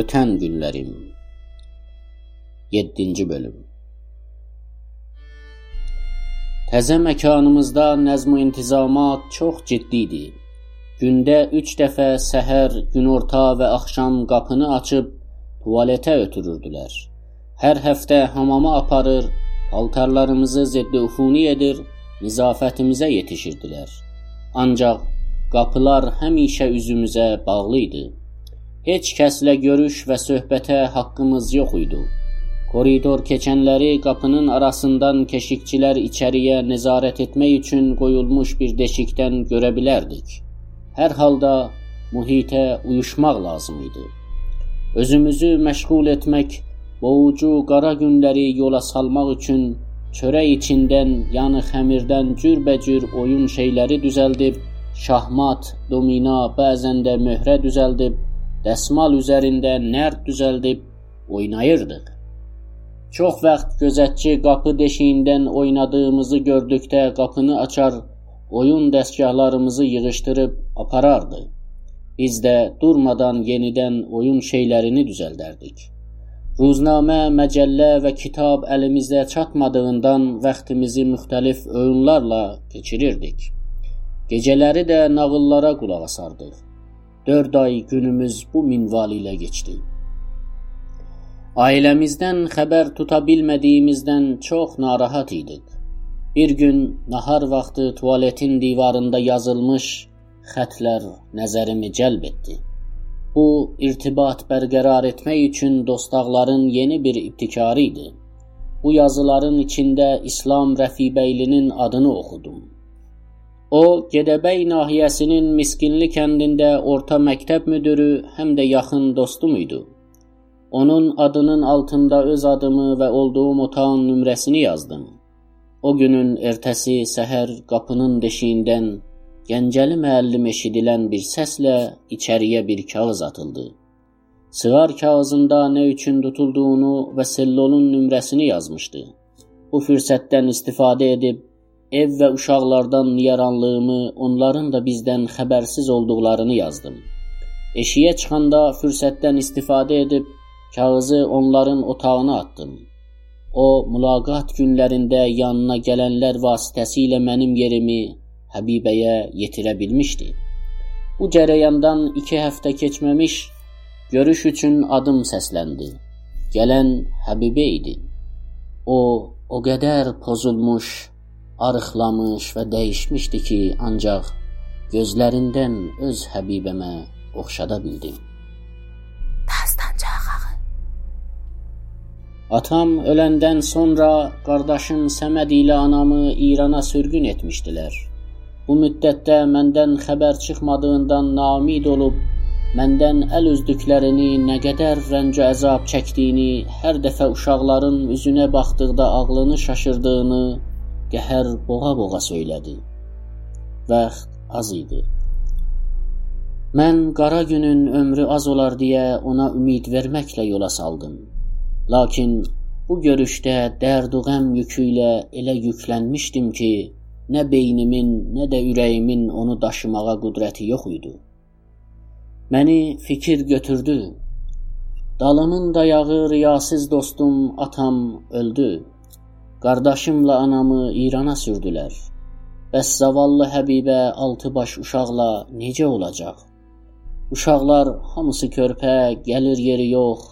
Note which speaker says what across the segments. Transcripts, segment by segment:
Speaker 1: Ötən günlərim 7-ci bölüm Təzə məkanımızda nəzm-i intizamat çox ciddidir. Gündə 3 dəfə səhər, günorta və axşam qapını açıb tualetə ötürürdülər. Hər həftə hamama aparır, paltarlarımızı ziddi-ufuni edir, nizafətimizə yetişirdilər. Ancaq qapılar həmişə üzümüzə bağlı idi. Heç kəslə görüş və söhbətə haqqımız yox idi. Koridor keçənləri qapının arasından keşikçilər içəriyə nəzarət etmək üçün qoyulmuş bir deşikdən görə bilərdik. Hər halda mühitə uyuşmaq lazım idi. Özümüzü məşğul etmək, boğucu qara günləri yola salmaq üçün çörək içindən, yəni xəmirdən cürbəcür oyun şeyləri düzəldib, şahmat, domina, bəzən də möhrə düzəldib dəsmal üzərində nərd düzəldib oynayırdıq. Çox vaxt gözətçi qapı deşiyindən oynadığımızı gördükdə qapını açar, oyun dəstgahlarımızı yığışdırıb aparardı. Biz də durmadan yenidən oyun şeylərini düzəldərdik. Ruznamə, məcəllə və kitab əlimizdə çatmadığından vaxtımızı müxtəlif oyunlarla keçirirdik. Gecələri də nağıllara qulaq asardıq. Dörd ay günümüz bu minval ilə keçdi. Ailəmizdən xəbər tuta bilmədiyimizdən çox narahat idik. Bir gün nahar vaxtı tualetin divarında yazılmış xətlər nəzərimi cəlb etdi. Bu irtibat bərqərar etmək üçün dostaqların yeni bir ibtikarı idi. Bu yazıların içində İslam Rəfibəylinin adını oxudum. O, Gədəbəy nahiyəsinin Miskinli kəndində orta məktəb müdürü, həm də yaxın dostum idi. Onun adının altında öz adımı və olduğum otağın nömrəsini yazdım. O günün ertəsi səhər qapının deşiyindən Gəncəli müəllim eşidilən bir səslə içəriyə bir kağız atıldı. Sığar kağızında nə üçün tutulduğunu və sellolun nömrəsini yazmışdı. Bu fürsətdən istifadə edib Ev və uşaqlardan niyaranlığımı, onların da bizdən xəbərsiz olduqlarını yazdım. Eşiyə çıxanda fürsətdən istifadə edib kağızı onların otağına atdım. O, mülaqat günlərində yanına gələnlər vasitəsilə mənim yerimi Həbibəyə yetirə bilmişdi. Bu cərəyandan iki həftə keçməmiş görüş üçün adım səsləndi. Gələn Həbibə idi. O, o qədər pozulmuş, arıqlamış və dəyişmişdi ki, ancaq gözlərindən öz Həbibəmə oxşada bildim.
Speaker 2: Dastancağı.
Speaker 1: Atam öləndən sonra qardaşım Səməd ilə anamı İrana sürgün etmişdilər. Bu müddətdə məndən xəbər çıxmadığından namid olub məndən əl üzdüklərini, nə qədər rənc əzab çəkdiyini, hər dəfə uşaqların üzünə baxdıqda ağlını şaşırdığını qəhər boğa-boğa söylədi. Vaxt az idi. Mən qara günün ömrü az olar deyə ona ümid verməklə yola saldım. Lakin bu görüşdə dərd və qəm yükü ilə elə yüklənmişdim ki, nə beynimin, nə də ürəyimin onu daşımağa qüdrəti yox idi. Məni fikir götürdü. Dalımın dayağı riyasız dostum atam öldü. Qardaşımla anamı İrana sürdülər. Bəs zavallı Həbibə altı baş uşaqla necə olacaq? Uşaqlar hamısı körpə, gəlir yeri yox.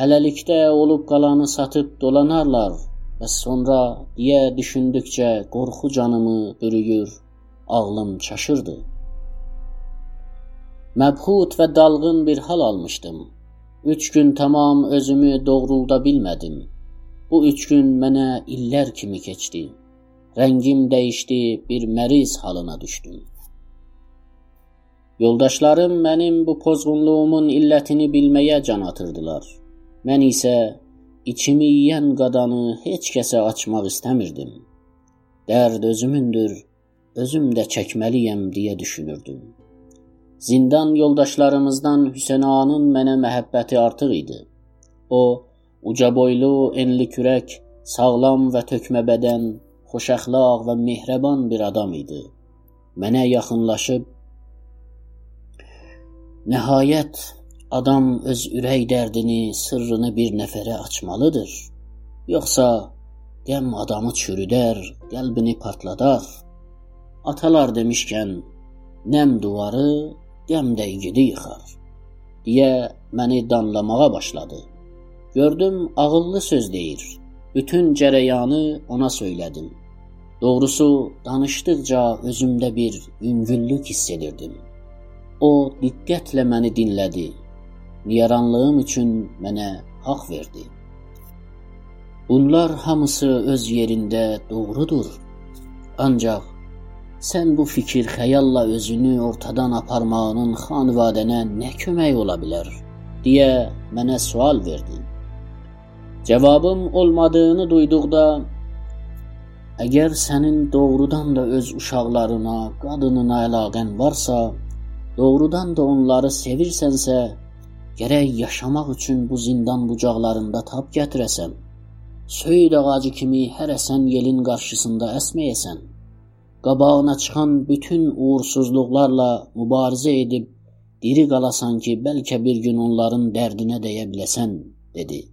Speaker 1: Hələlikdə olub qalanı satıb dolanarlar və sonra deyə düşündükcə qorxu canımı bürüyür, ağlım çaşırdı. Məbhut və dalğın bir hal almışdım. Üç gün tamam özümü doğrulda bilmədim. Bu üç gün mənə illər kimi keçdi. Rəngim dəyişdi, bir məriz halına düşdüm. Yoldaşlarım mənim bu pozğunluğumun illətini bilməyə can atırdılar. Mən isə içimi yeyən qadanı heç kəsə açmaq istəmirdim. Dərd özümündür, özüm də çəkməliyəm deyə düşünürdüm. Zindan yoldaşlarımızdan Hüseynanın mənə məhəbbəti artıq idi. O Uca boylu, enli kürək, sağlam və tökmə bədən, xoşəxlaq və mehrəban bir adam idi. Mənə yaxınlaşıb Nəhayət adam öz ürək dərdini, sırrını bir nəfərə açmalıdır. Yoxsa qəm adamı çürüdər, qəlbini partladar. Atalar demişkən, nəm duvarı, qəm də igidi yıxar. deyə məni danlamağa başladı. Gördüm ağıllı söz deyir. Bütün cərəyanı ona söylədim. Doğrusu danışdıqca özümdə bir yüngüllük hiss edirdim. O diqqətlə məni dinlədi. Niyaranlığım üçün mənə haqq verdi. Bunlar hamısı öz yerində doğrudur. Ancaq sən bu fikir xəyalla özünü ortadan aparmağının xanvadənə nə kömək ola bilər deyə mənə sual verdi. Cavabım olmadığını duyduqda əgər sənin doğrudan da öz uşaqlarına, qadınına əlaqən varsa, doğrudan da onları sevirsənsə, gərək yaşamaq üçün bu zindan bucaqlarında tab gətirəsən. Söyüd ağacı kimi hər əsən yelin qarşısında əsməyəsən. Qabağına çıxan bütün uğursuzluqlarla mübarizə edib diri qalasan ki, bəlkə bir gün onların dərdinə dəyə biləsən, dedi.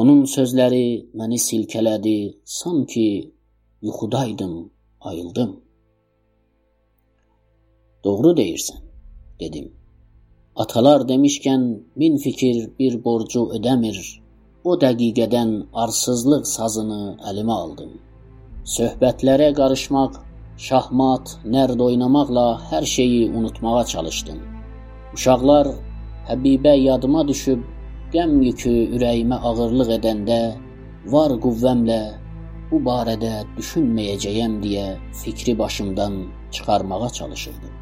Speaker 1: Onun sözləri məni silkələdi, sanki yuxudaydım, ayıldım. Doğru deyirsən, dedim. Atalar demişkən min fikir bir borcu ödəmir. O dəqiqədən arsızlıq sazını əlimə aldım. Söhbətlərə qarışmaq, şahmat, nərd oynamaqla hər şeyi unutmağa çalışdım. Uşaqlar Həbibə yadıma düşüb qəm yükü ürəyimə ağırlıq edəndə var qüvvəmlə bu barədə düşünməyəcəyəm deyə fikri başımdan çıxarmağa çalışırdım.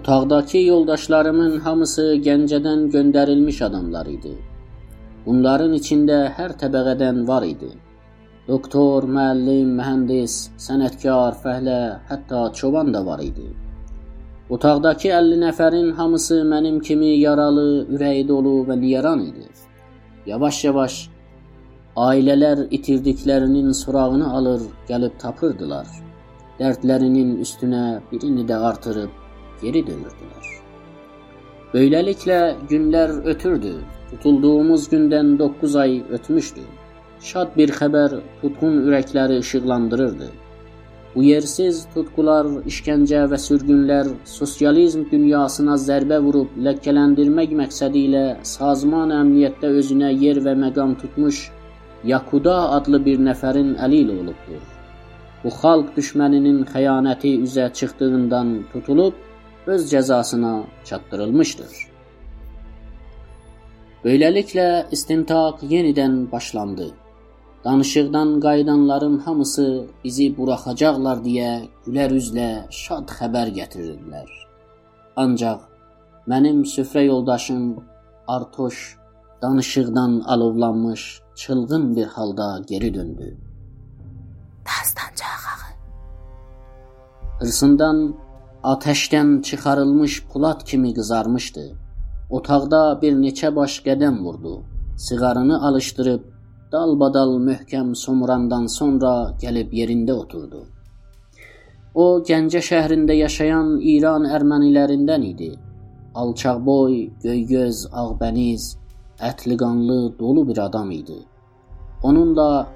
Speaker 1: Otaqdakı yoldaşlarımın hamısı Gəncədən göndərilmiş adamlar idi. Bunların içində hər təbəqədən var idi. Doktor, müəllim, mühəndis, sənətkar, fəhlə, hətta çoban da var idi. Otaqdakı 50 nəfərin hamısı mənim kimi yaralı, ürəyi dolu və niyaran idi. Yavaş-yavaş ailələr itirdiklərinin sorağını alır, gəlib tapırdılar. Dərdlərinin üstünə birini də artırıb geri dönürdülər. Böyləliklə günlər ötürdü. Tutulduğumuz gündən 9 ay ötmüşdü. Şad bir xəbər tutqun ürəkləri işıqlandırırdı. Bu yersiz tutqular, işgəncə və sürgünlər sosializm dünyasına zərbə vurub ləkkələndirmək məqsədi ilə sazman əmniyyətdə özünə yer və məqam tutmuş Yakuda adlı bir nəfərin əli ilə olubdur. Bu xalq düşməninin xəyanəti üzə çıxdığından tutulub öz cəzasına çatdırılmışdır. Beləliklə istintaq yenidən başlandı. Danışıqdan qayıdanların hamısı bizi buraxacaqlar deyə gülər üzlə şad xəbər gətirirdilər. Ancaq mənim süfrə yoldaşım Artoş danışıqdan alovlanmış, çılğın bir halda geri döndü. Dastancaq ağı. Hırsından Atəşdən çıxarılmış polad kimi qızarmışdı. Otaqda bir neçə baş qədəm vurdu. Siqarını alışdırıb dalbadal möhkəm somurandan sonra gəlib yerində oturdu. O Gəncə şəhrində yaşayan İran ermənilərindən idi. Alçaq boy, göygöz, ağbəniz, ətli qanlı, dolu bir adam idi. Onunla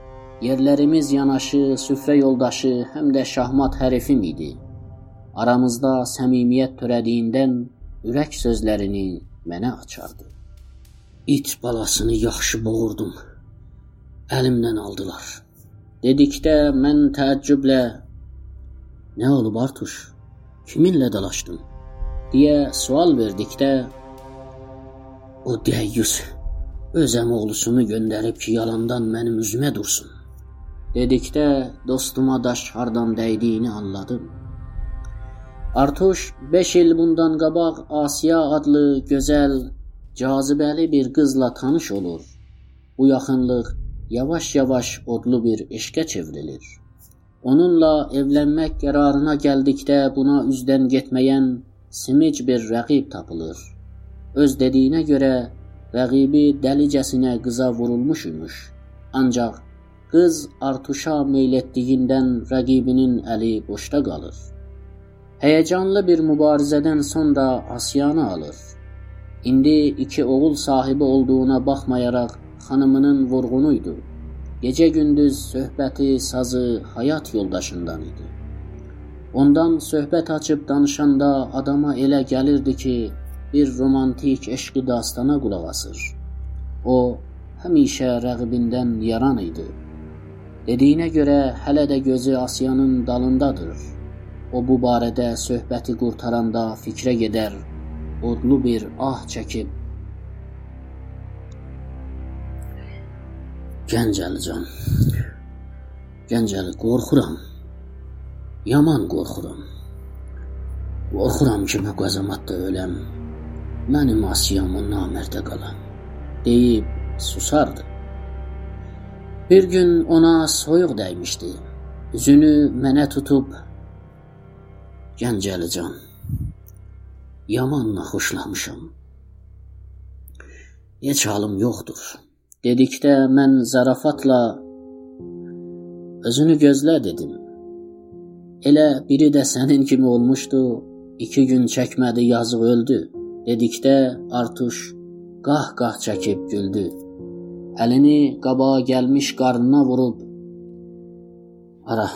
Speaker 1: yerlərimiz yanaşı, süfrə yoldaşı, həm də şahmat hərifim idi. Aramızda səmimiyyət törədiyindən ürək sözlərini mənə açardı. İt balasını yaxşı boğurdum. Əlimdən aldılar. Dedikdə mən təəccüblə Nə olub Artuş? Kiminlə dalaşdın? deyə sual verdikdə o dəyyus öz əmoğlusunu göndərib ki, yalandan mənim üzümə dursun. Dedikdə dostuma daş hardan dəydiyini anladım. Artuş 5 il bundan qabaq Asiya adlı gözəl, cazibəli bir qızla tanış olur. Bu yaxınlıq yavaş-yavaş odlu bir eşqə çevrilir. Onunla evlənmək qərarına gəldikdə buna üzdən getməyən simic bir rəqib tapılır. Öz dediyinə görə rəqibi dəlicəsinə qıza vurulmuş imiş. Ancaq Qız Artuşa meyl etdiyindən rəqibinin əli boşda qalır. Həyəcanlı bir mübarizədən sonra Asiyanı alır. İndi iki oğul sahibi olduğuna baxmayaraq xanımının vurğunu idi. Gecə-gündüz söhbəti, sazı həyat yoldaşından idi. Ondan söhbət açıb danışanda adama elə gəlirdi ki, bir romantik eşqi dastana qulaq asır. O həmişə rəqibindən yaran idi. Dediyinə görə hələ də gözü Asiyanın dalındadır. O bu barədə söhbəti qurtaranda fikrə gedər, odlu bir ah çəkib Gənc Əlican. Gənc Əli, qorxuram. Yaman qorxuram. Qorxuram ki, bu qəzamatda öləm. Mənim Asiyamın namərdə qalam. Deyib susardı. Bir gün ona soyuq dəymişdi. Üzünü mənə tutub Gənc Əlican. Yaman naxoşlamışam. Heç halım yoxdur. Dedikdə mən zarafatla özünü gözlə dedim. Elə biri də sənin kimi olmuşdu. 2 gün çəkmədi, yazıq öldü. Dedikdə Artuş qah-qah çəkib güldü. Əlini qabağa gəlmiş qarnına vurub Ara.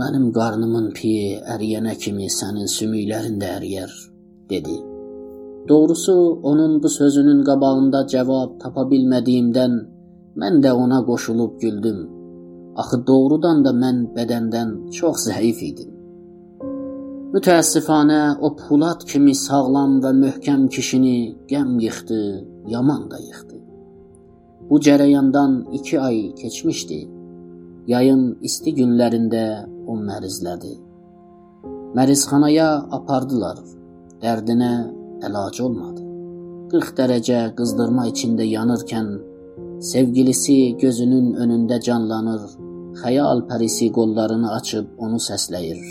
Speaker 1: Mənim qarnımın piyi əriyənə kimi sənin sümüklərin də əriyər, dedi. Doğrusu onun bu sözünün qabağında cavab tapa bilmədiyimdən mən də ona qoşulub güldüm. Axı doğrudan da mən bədəndən çox zəif idim. Mütəəssifanə o Pulat kimi sağlam və möhkəm kişini qəm yıxdı, yaman da yıxdı. Bu cərəyandan 2 ay keçmişdi. Yayın isti günlərində o mərizlədi. Mərizxanaya apardılar. Dərdinə əlac olmadı. 40 dərəcə qızdırma içində yanırkən sevgilisi gözünün önündə canlanır, xəyal pərisi qollarını açıb onu səsləyir.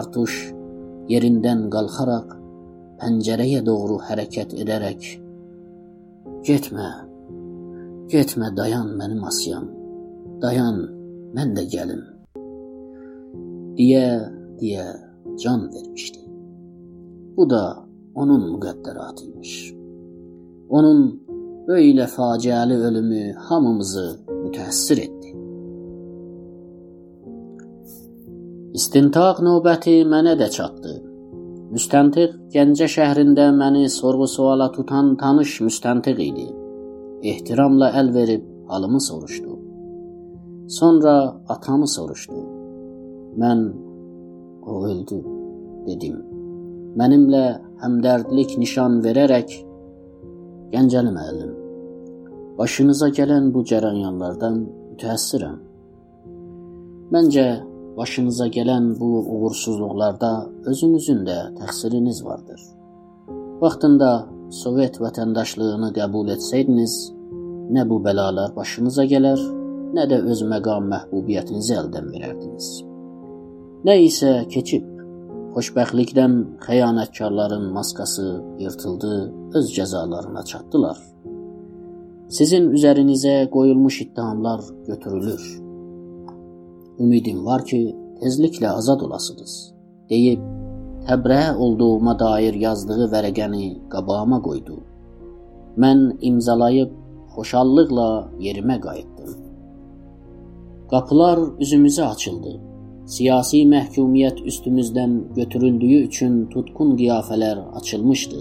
Speaker 1: Artuş yerindən qalxaraq pəncərəyə doğru hərəkət edərək "Getmə. Getmə, dayan mənim Asiyam. Dayan, mən də gəlim." deyə deyə can vermişdi. Bu da onun müqəddəratı imiş. Onun Böylə faciəli ölümü hamımızı mütəəssir etdi. İstintaq növbəti mənə də çatdı. Müstəntiq Gəncə şəhrində məni sorğu-suala tutan tanış müstəntiq idi. Ehtiramla əl verib halımı soruşdu. Sonra atamı soruşdu. Mən o öldü dedim. Mənimlə həmdərdlik nişan verərək Gəncəli müəllim, başınıza gələn bu cərəyanlardan mütəəssirəm. Məncə başınıza gələn bu uğursuzluqlarda özünüzün də təqsiriniz vardır. Vaxtında Sovet vətəndaşlığını qəbul etsəydiniz, nə bu bəlalar başınıza gələr, nə də öz məqam məhbubiyyətinizi əldən verərdiniz. Nə isə keçib Xoşbəxtlikdən xəyanətkarların maskası yırtıldı, öz cəzalarına çatdılar. Sizin üzərinizə qoyulmuş ittihamlar götürülür. Ümidim var ki, tezliklə azad olasınız, deyib təbrə olduğuma dair yazdığı vərəqəni qabağıma qoydu. Mən imzalayıb xoşallıqla yerimə qayıtdım. Qapılar üzümüzə açıldı. Siyasi məhkumiyyət üstümüzdən götürüldüyü üçün tutqun qiyafələr açılmışdı.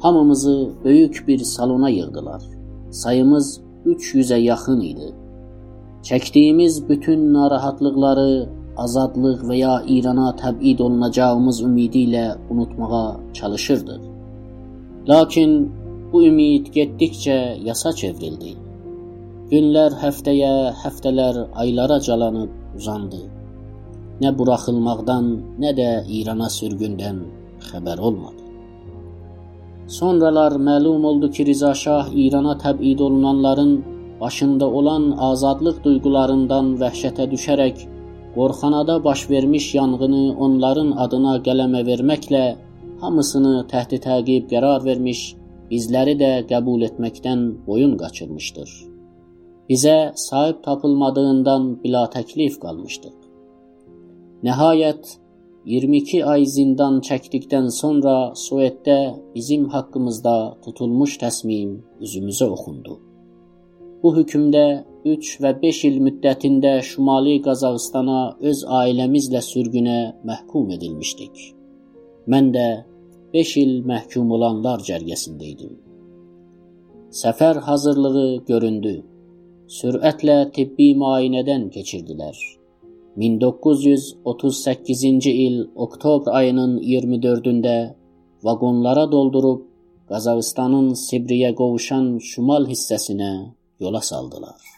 Speaker 1: Hamımızı böyük bir salona yığdılar. Sayımız 300-ə yaxın idi. Çəkdiyimiz bütün narahatlıqları azadlıq və ya İrana təbid olunacağımız ümidi ilə unutmağa çalışırdıq. Lakin bu ümid getdikcə yasa çevrildi. Günlər həftəyə, həftələr aylara calanıb uzandı. Nə buraxılmaqdan, nə də İrana sürgündən xəbər olmadı. Sonralar məlum oldu ki, Riza Şah İrana təbid olunanların başında olan azadlıq duyğularından vəhşətə düşərək Qorxanada baş vermiş yanğını onların adına qələmə verməklə hamısını təhti təqib qərar vermiş, bizləri də qəbul etməkdən boyun qaçırmışdır. Bizə sahib tapılmadığından bila təklif qalmışdıq. Nəhayət 22 ay zindan çəkdikdən sonra Sovetdə bizim haqqımızda tutulmuş təsmim üzümüzə oxundu. Bu hökmdə 3 və 5 il müddətində Şimali Qazaxstana öz ailəmizlə sürgünə məhkum edilmişdik. Mən də 5 il məhkum olanlar cərgəsində idim. Səfər hazırlığı göründü. Sürətlə tibbi müayinədən keçirdilər. 1938-ci il oktyabr ayının 24-də vaqonlara doldurub Qazaxıstanın Sibriyə qovuşan şimal hissəsinə yola saldılar.